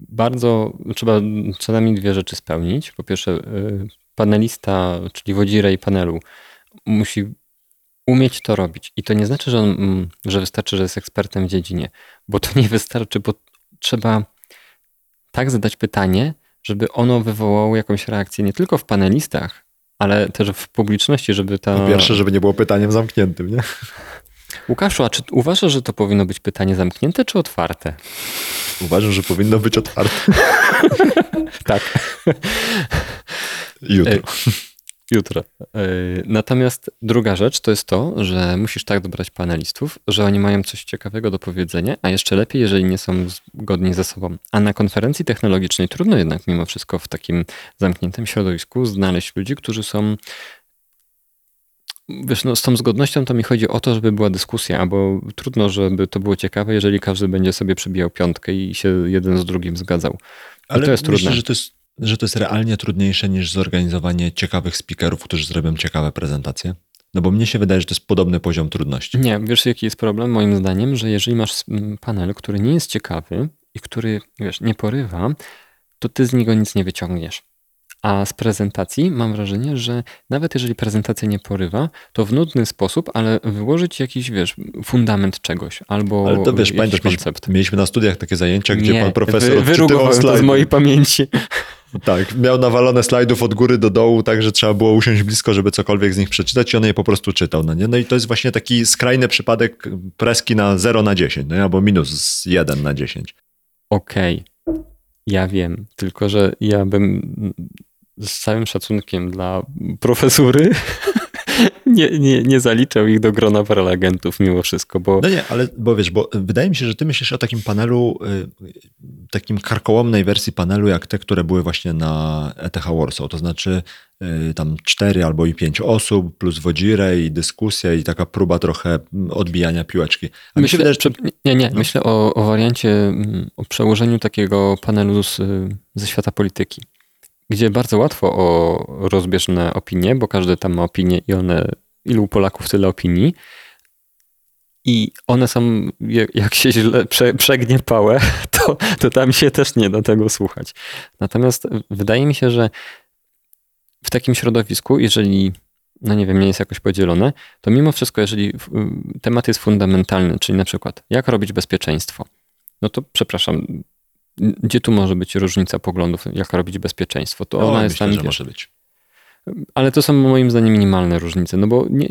bardzo, trzeba co najmniej dwie rzeczy spełnić. Po pierwsze, y, panelista, czyli wodzirej panelu, musi umieć to robić. I to nie znaczy, że, on, mm, że wystarczy, że jest ekspertem w dziedzinie, bo to nie wystarczy, bo trzeba tak zadać pytanie, żeby ono wywołało jakąś reakcję nie tylko w panelistach, ale też w publiczności, żeby ta... Po pierwsze, żeby nie było pytaniem zamkniętym, nie? Łukaszu, a czy uważasz, że to powinno być pytanie zamknięte czy otwarte? Uważam, że powinno być otwarte. <laughs> <laughs> tak. <laughs> Jutro. Jutro. Natomiast druga rzecz to jest to, że musisz tak dobrać panelistów, że oni mają coś ciekawego do powiedzenia, a jeszcze lepiej, jeżeli nie są zgodni ze sobą. A na konferencji technologicznej trudno jednak mimo wszystko w takim zamkniętym środowisku znaleźć ludzi, którzy są Wiesz, no z tą zgodnością to mi chodzi o to, żeby była dyskusja, bo trudno, żeby to było ciekawe, jeżeli każdy będzie sobie przebijał piątkę i się jeden z drugim zgadzał. I Ale to jest myślę, trudne. że to jest, że to jest realnie trudniejsze niż zorganizowanie ciekawych speakerów, którzy zrobią ciekawe prezentacje. No bo mnie się wydaje, że to jest podobny poziom trudności. Nie, wiesz jaki jest problem moim zdaniem, że jeżeli masz panel, który nie jest ciekawy i który, wiesz, nie porywa, to ty z niego nic nie wyciągniesz. A z prezentacji mam wrażenie, że nawet jeżeli prezentacja nie porywa, to w nudny sposób, ale wyłożyć jakiś, wiesz, fundament czegoś albo Ale to wiesz, jakiś pamiętasz, mieliśmy, koncept. mieliśmy na studiach takie zajęcia, gdzie nie, pan profesor wy, odczytywał to z slajdy. mojej pamięci. <laughs> Tak, miał nawalone slajdów od góry do dołu, tak że trzeba było usiąść blisko, żeby cokolwiek z nich przeczytać i on je po prostu czytał. No, nie? no i to jest właśnie taki skrajny przypadek preski na 0 na 10, no, nie? albo minus 1 na 10. Okej, ja wiem, tylko że ja bym z całym szacunkiem dla profesury <laughs> nie, nie, nie zaliczał ich do grona prelegentów mimo wszystko, bo No nie, ale bo wiesz, bo wydaje mi się, że ty myślisz o takim panelu, y, takim karkołomnej wersji panelu, jak te, które były właśnie na ETH Warsaw, to znaczy y, tam cztery albo i pięć osób, plus wodzirę i dyskusja i taka próba trochę odbijania piłeczki. A mi myślę, wydaje, że nie, nie, no. myślę o, o wariancie, mm, o przełożeniu takiego panelu z, y, ze świata polityki, gdzie bardzo łatwo o rozbieżne opinie, bo każdy tam ma opinię i one, ilu Polaków, tyle opinii. I one są, jak- się źle prze, przegnie pałę, <laughs> to, to tam się też nie da tego słuchać. Natomiast wydaje mi się, że w takim środowisku, jeżeli, no nie wiem, nie jest jakoś podzielone, to mimo wszystko, jeżeli temat jest fundamentalny, czyli na przykład jak robić bezpieczeństwo, no to przepraszam, gdzie tu może być różnica poglądów, jak robić bezpieczeństwo? To o, ona jest myślę, tam, że może być. ale to są moim zdaniem minimalne różnice, no bo nie,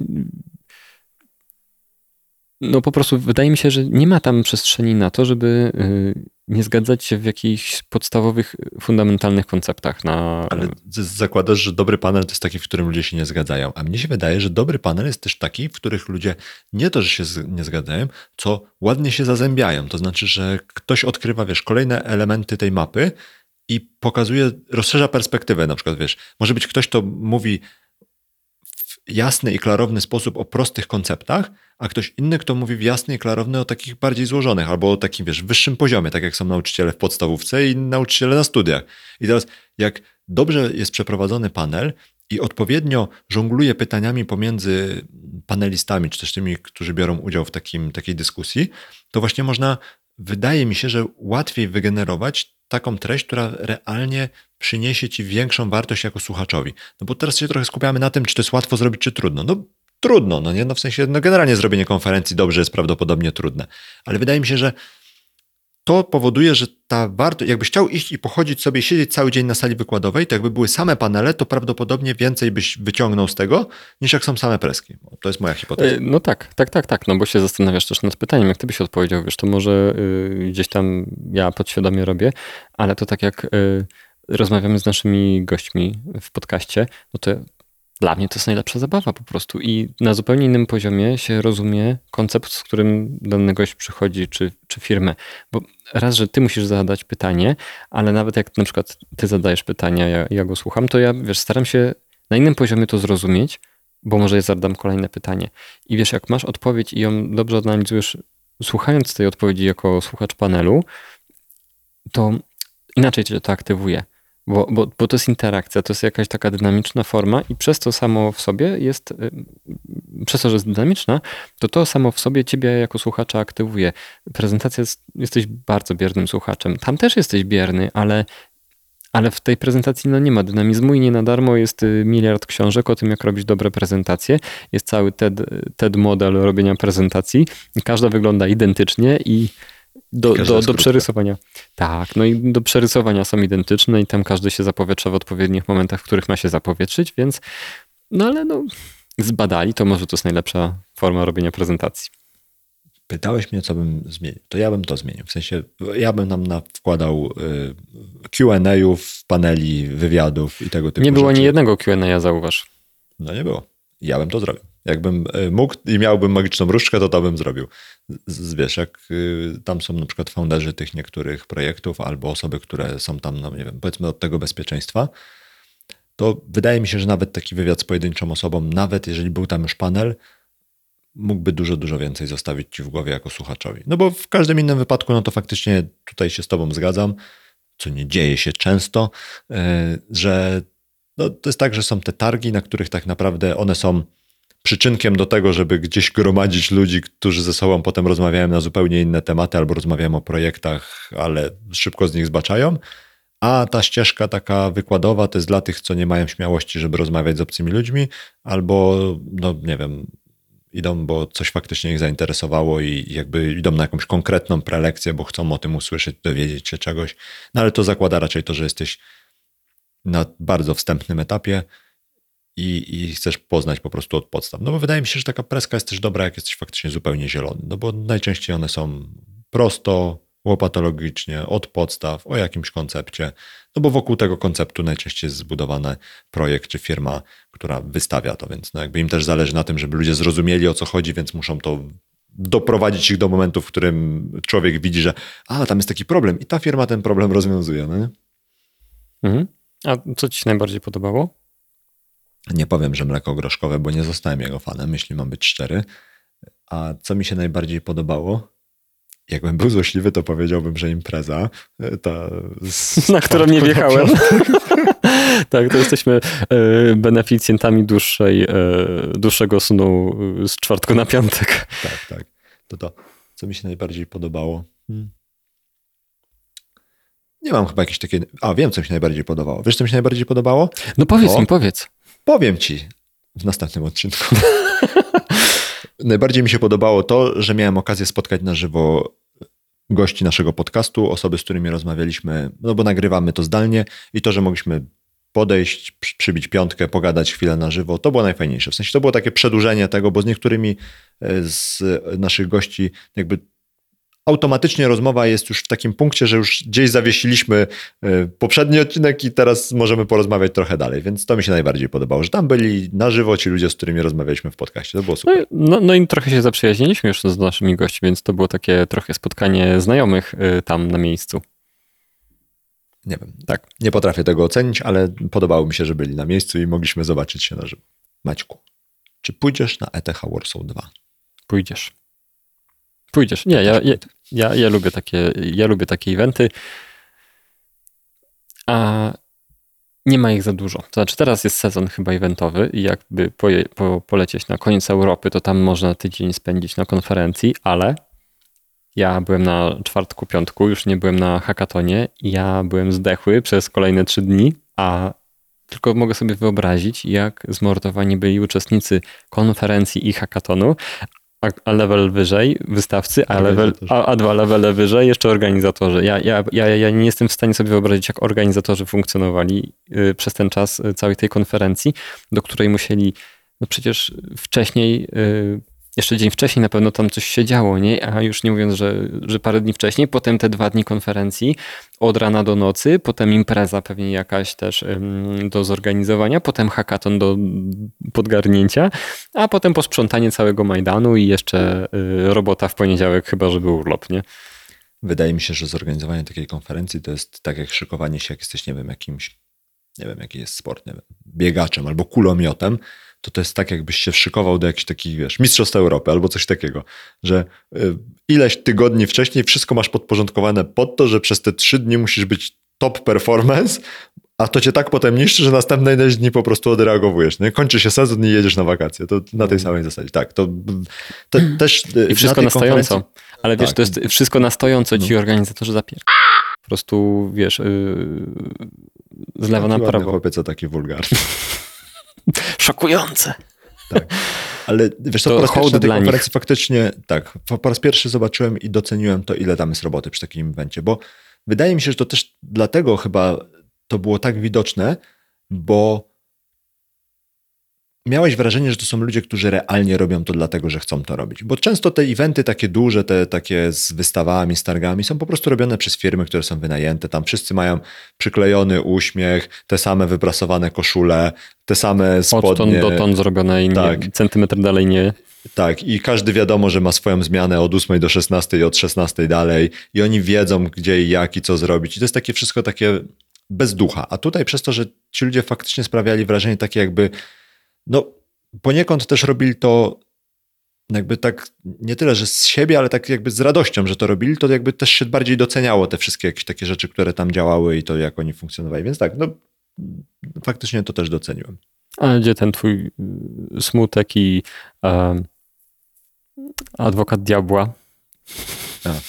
no po prostu wydaje mi się, że nie ma tam przestrzeni na to, żeby y, nie zgadzać się w jakichś podstawowych, fundamentalnych konceptach. Na... Ale zakładasz, że dobry panel to jest taki, w którym ludzie się nie zgadzają. A mnie się wydaje, że dobry panel jest też taki, w których ludzie nie to, że się nie zgadzają, co ładnie się zazębiają. To znaczy, że ktoś odkrywa, wiesz, kolejne elementy tej mapy i pokazuje, rozszerza perspektywę. Na przykład, wiesz, może być ktoś, kto mówi jasny i klarowny sposób o prostych konceptach, a ktoś inny, kto mówi w jasny i klarowny o takich bardziej złożonych, albo o takim, wiesz, wyższym poziomie, tak jak są nauczyciele w podstawówce i nauczyciele na studiach. I teraz, jak dobrze jest przeprowadzony panel i odpowiednio żongluje pytaniami pomiędzy panelistami, czy też tymi, którzy biorą udział w takim, takiej dyskusji, to właśnie można, wydaje mi się, że łatwiej wygenerować taką treść, która realnie przyniesie ci większą wartość jako słuchaczowi. No bo teraz się trochę skupiamy na tym, czy to jest łatwo zrobić, czy trudno. No trudno, no nie? No w sensie, no generalnie zrobienie konferencji dobrze jest prawdopodobnie trudne. Ale wydaje mi się, że to powoduje, że ta wartość, jakbyś chciał iść i pochodzić sobie, siedzieć cały dzień na sali wykładowej, to jakby były same panele, to prawdopodobnie więcej byś wyciągnął z tego, niż jak są same preski. To jest moja hipoteza. No tak, tak, tak, tak, no bo się zastanawiasz też nad pytaniem, jak ty byś odpowiedział, wiesz, to może y, gdzieś tam ja podświadomie robię, ale to tak jak y, rozmawiamy z naszymi gośćmi w podcaście, no to dla mnie to jest najlepsza zabawa po prostu. I na zupełnie innym poziomie się rozumie koncept, z którym dany gość przychodzi, czy, czy firmę. Bo raz, że ty musisz zadać pytanie, ale nawet jak na przykład ty zadajesz pytania, ja, ja go słucham, to ja wiesz, staram się na innym poziomie to zrozumieć, bo może ja zadam kolejne pytanie. I wiesz, jak masz odpowiedź i ją dobrze analizujesz, słuchając tej odpowiedzi jako słuchacz panelu, to inaczej cię to aktywuje. Bo, bo, bo to jest interakcja, to jest jakaś taka dynamiczna forma i przez to samo w sobie jest, y, przez to, że jest dynamiczna, to to samo w sobie ciebie jako słuchacza aktywuje. Prezentacja jest, jesteś bardzo biernym słuchaczem. Tam też jesteś bierny, ale, ale w tej prezentacji no, nie ma dynamizmu i nie na darmo jest y, miliard książek o tym, jak robić dobre prezentacje. Jest cały TED, TED model robienia prezentacji. Każda wygląda identycznie i do, do, do przerysowania. Tak, no i do przerysowania są identyczne i tam każdy się zapowietrza w odpowiednich momentach, w których ma się zapowietrzyć, więc no ale no zbadali, to może to jest najlepsza forma robienia prezentacji. Pytałeś mnie, co bym zmienił. To ja bym to zmienił. W sensie, ja bym nam wkładał y, Q&A'ów, paneli, wywiadów i tego typu Nie było rzeczy. ani jednego Q&A, zauważ. No nie było. Ja bym to zrobił. Jakbym e, mógł i miałbym magiczną różdżkę, to to bym zrobił. Z, wiesz, jak y, tam są na przykład founderzy tych niektórych projektów albo osoby, które są tam, no nie wiem, powiedzmy od tego bezpieczeństwa, to wydaje mi się, że nawet taki wywiad z pojedynczą osobą, nawet jeżeli był tam już panel, mógłby dużo, dużo więcej zostawić ci w głowie jako słuchaczowi. No bo w każdym innym wypadku, no to faktycznie tutaj się z tobą zgadzam, co nie dzieje się często, e, że no, to jest tak, że są te targi, na których tak naprawdę one są przyczynkiem do tego, żeby gdzieś gromadzić ludzi, którzy ze sobą potem rozmawiają na zupełnie inne tematy albo rozmawiają o projektach, ale szybko z nich zbaczają. A ta ścieżka taka wykładowa to jest dla tych, co nie mają śmiałości, żeby rozmawiać z obcymi ludźmi, albo, no nie wiem, idą, bo coś faktycznie ich zainteresowało i jakby idą na jakąś konkretną prelekcję, bo chcą o tym usłyszeć, dowiedzieć się czegoś. No ale to zakłada raczej to, że jesteś na bardzo wstępnym etapie i, i chcesz poznać po prostu od podstaw. No bo wydaje mi się, że taka preska jest też dobra, jak jesteś faktycznie zupełnie zielony, no bo najczęściej one są prosto, łopatologicznie, od podstaw, o jakimś koncepcie, no bo wokół tego konceptu najczęściej jest zbudowany projekt czy firma, która wystawia to, więc no jakby im też zależy na tym, żeby ludzie zrozumieli o co chodzi, więc muszą to doprowadzić ich do momentu, w którym człowiek widzi, że a, tam jest taki problem i ta firma ten problem rozwiązuje, no nie? Mhm. A co ci się najbardziej podobało? Nie powiem, że mleko groszkowe, bo nie zostałem jego fanem, jeśli mam być szczery. A co mi się najbardziej podobało? Jakbym był złośliwy, to powiedziałbym, że impreza. E, ta <laughs> na którą nie wjechałem. <laughs> tak, to jesteśmy e, beneficjentami dłuższej, e, dłuższego snu z czwartku na piątek. Tak, tak. To to, co mi się najbardziej podobało. Hmm. Nie mam chyba jakieś takie. A, wiem, co mi się najbardziej podobało. Wiesz, co mi się najbardziej podobało? No powiedz mi, powiedz. Powiem ci w następnym odcinku. <laughs> Najbardziej mi się podobało to, że miałem okazję spotkać na żywo gości naszego podcastu, osoby, z którymi rozmawialiśmy, no bo nagrywamy to zdalnie i to, że mogliśmy podejść, przy- przybić piątkę, pogadać chwilę na żywo, to było najfajniejsze. W sensie to było takie przedłużenie tego, bo z niektórymi e, z naszych gości jakby automatycznie rozmowa jest już w takim punkcie, że już gdzieś zawiesiliśmy e, poprzedni odcinek i teraz możemy porozmawiać trochę dalej, więc to mi się najbardziej podobało, że tam byli na żywo ci ludzie, z którymi rozmawialiśmy w podcaście. To było No, super. no, no i trochę się zaprzyjaźniliśmy już z naszymi gośćmi, więc to było takie trochę spotkanie znajomych y, tam na miejscu. Nie wiem, Tak. nie potrafię tego ocenić, ale podobało mi się, że byli na miejscu i mogliśmy zobaczyć się na żywo. Maćku, czy pójdziesz na ETH Warsaw 2? Pójdziesz. Pójdziesz. Nie, ja, ja, ja, ja, lubię takie, ja lubię takie eventy. A nie ma ich za dużo. To znaczy teraz jest sezon chyba eventowy i jakby poje, po, polecieć na koniec Europy, to tam można tydzień spędzić na konferencji, ale ja byłem na czwartku, piątku, już nie byłem na hackatonie ja byłem zdechły przez kolejne trzy dni, a tylko mogę sobie wyobrazić, jak zmordowani byli uczestnicy konferencji i hackatonu, a, level wyżej wystawcy, a, level, a, a dwa levele wyżej jeszcze organizatorzy. Ja, ja, ja, ja nie jestem w stanie sobie wyobrazić, jak organizatorzy funkcjonowali y, przez ten czas y, całej tej konferencji, do której musieli, no przecież wcześniej, y, jeszcze dzień wcześniej na pewno tam coś się działo, nie? A już nie mówiąc, że, że parę dni wcześniej, potem te dwa dni konferencji od rana do nocy, potem impreza pewnie jakaś też ym, do zorganizowania, potem hackathon do podgarnięcia, a potem posprzątanie całego Majdanu i jeszcze y, robota w poniedziałek, chyba żeby urlop, nie? Wydaje mi się, że zorganizowanie takiej konferencji to jest tak jak szykowanie się, jak jesteś, nie wiem, jakimś, nie wiem, jaki jest sport, nie wiem, biegaczem albo kulomiotem, to to jest tak, jakbyś się szykował do jakichś takich, wiesz, mistrzostw Europy albo coś takiego, że y, ileś tygodni wcześniej wszystko masz podporządkowane pod to, że przez te trzy dni musisz być top performance, a to cię tak potem niszczy, że następne ileś dni po prostu odreagowujesz. Nie? Kończy się sezon i jedziesz na wakacje. To na tej samej zasadzie. Tak, to, to też... y, I wszystko na stojąco. konferencji- Ale wiesz, Tak. to jest wszystko na stojąco ci No. organizatorzy zapier... Po prostu, wiesz, yy, z lewa na prawo. chłopiec, taki wulgarny. <laughs> Szokujące. Tak. Ale wiesz co, To po raz pierwszy na tej nich. faktycznie, tak, po raz pierwszy zobaczyłem i doceniłem to, ile tam jest roboty przy takim evencie, bo wydaje mi się, że to też dlatego chyba to było tak widoczne, bo miałeś wrażenie, że to są ludzie, którzy realnie robią to dlatego, że chcą to robić. Bo często te eventy takie duże, te takie z wystawami, z targami są po prostu robione przez firmy, które są wynajęte. Tam wszyscy mają przyklejony uśmiech, te same wyprasowane koszule, te same Odtąd spodnie. dotąd zrobione i Tak. centymetr dalej nie. Tak, i każdy wiadomo, że ma swoją zmianę od 8 do 16 i od 16 dalej, i oni wiedzą, gdzie i jak i co zrobić. I to jest takie wszystko takie bez ducha. A tutaj przez to, że ci ludzie faktycznie sprawiali wrażenie takie, jakby, no poniekąd też robili to jakby tak, nie tyle, że z siebie, ale tak jakby z radością, że to robili, to jakby też się bardziej doceniało te wszystkie jakieś takie rzeczy, które tam działały i to, jak oni funkcjonowali. Więc tak, no faktycznie to też doceniłem. Ale gdzie ten twój y, smutek i em, adwokat diabła? E,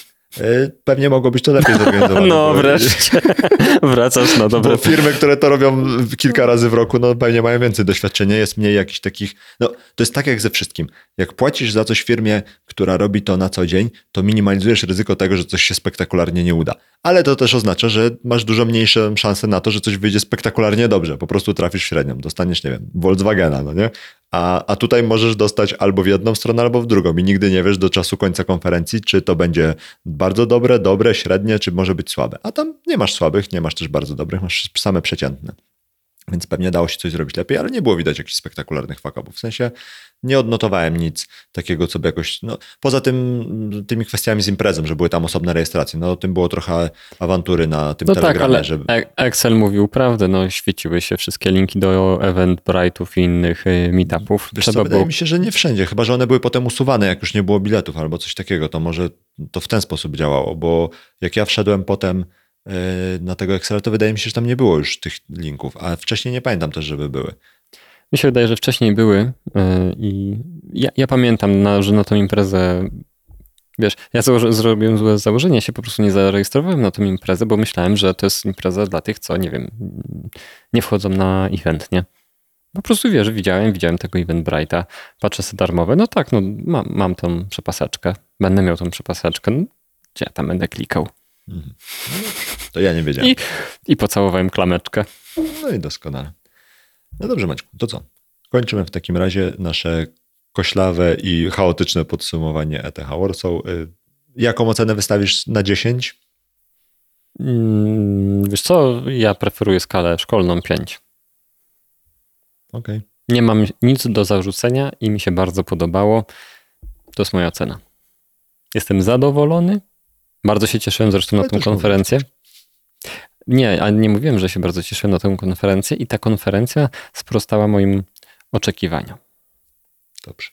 Pewnie mogło być to lepiej zorganizowane. No wreszcie. <laughs> Wracasz na dobre Bo firmy, które to robią kilka razy w roku, no pewnie mają więcej doświadczenia, jest mniej jakichś takich. No, to jest tak jak ze wszystkim. Jak płacisz za coś firmie, która robi to na co dzień, to minimalizujesz ryzyko tego, że coś się spektakularnie nie uda. Ale to też oznacza, że masz dużo mniejszą szansę na to, że coś wyjdzie spektakularnie dobrze. Po prostu trafisz w średnią. Dostaniesz, nie wiem, Volkswagena, no nie? A, a tutaj możesz dostać albo w jedną stronę, albo w drugą. I nigdy nie wiesz do czasu końca konferencji, czy to będzie bardzo dobre, dobre, średnie, czy może być słabe. A tam nie masz słabych, nie masz też bardzo dobrych, masz same przeciętne. Więc pewnie dało się coś zrobić lepiej, ale nie było widać jakichś spektakularnych fakapów. W sensie nie odnotowałem nic takiego, co by jakoś. No, poza tym, tymi kwestiami z imprezą, że były tam osobne rejestracje. No, tym było trochę awantury na tym No tak, telegramie, ale że E- Excel mówił prawdę, no świeciły się wszystkie linki do Eventbrite'ów i innych y, meetupów. Wiesz co, Trzeba wydaje było mi się, że nie wszędzie, chyba że one były potem usuwane, jak już nie było biletów albo coś takiego, to może to w ten sposób działało, bo jak ja wszedłem potem na tego Excela, to wydaje mi się, że tam nie było już tych linków, a wcześniej nie pamiętam też, żeby były. Mi się wydaje, że wcześniej były y, i ja, ja pamiętam, na, że na tą imprezę, wiesz, ja założy, zrobiłem złe założenie, się po prostu nie zarejestrowałem na tą imprezę, bo myślałem, że to jest impreza dla tych, co, nie wiem, nie wchodzą na event, nie? Po prostu, wiesz, widziałem, widziałem tego Eventbrite'a, patrzę sobie darmowe, no tak, no mam, mam tą przepaseczkę, będę miał tą przepaseczkę, no, gdzie ja tam będę klikał? Mhm. To ja nie wiedziałem. I, I pocałowałem klameczkę. No i doskonale. No dobrze, Maćku, to co? Kończymy w takim razie nasze koślawe i chaotyczne podsumowanie ETH Warsaw. Y, Jaką ocenę wystawisz na 10? Mm, Wiesz co, ja preferuję skalę szkolną 5. Okej. Nie mam nic do zarzucenia i mi się bardzo podobało. To jest moja ocena. Jestem zadowolony. Bardzo się cieszyłem zresztą na Ale też konferencję. Nie, a nie mówiłem, że się bardzo cieszyłem na tę konferencję i ta konferencja sprostała moim oczekiwaniom. Dobrze.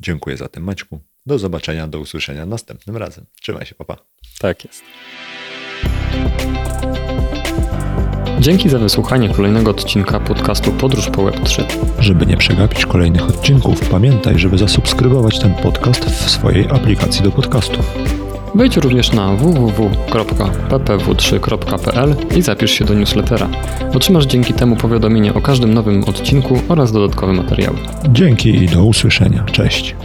Dziękuję za tym, Maćku. Do zobaczenia, do usłyszenia następnym razem. Trzymaj się, papa. Tak jest. Dzięki za wysłuchanie kolejnego odcinka podcastu Podróż po Web3. Żeby nie przegapić kolejnych odcinków, pamiętaj, żeby zasubskrybować ten podcast w swojej aplikacji do podcastów. Wejdź również na www.ppw3.pl i zapisz się do newslettera. Otrzymasz dzięki temu powiadomienie o każdym nowym odcinku oraz dodatkowe materiały. Dzięki i do usłyszenia. Cześć.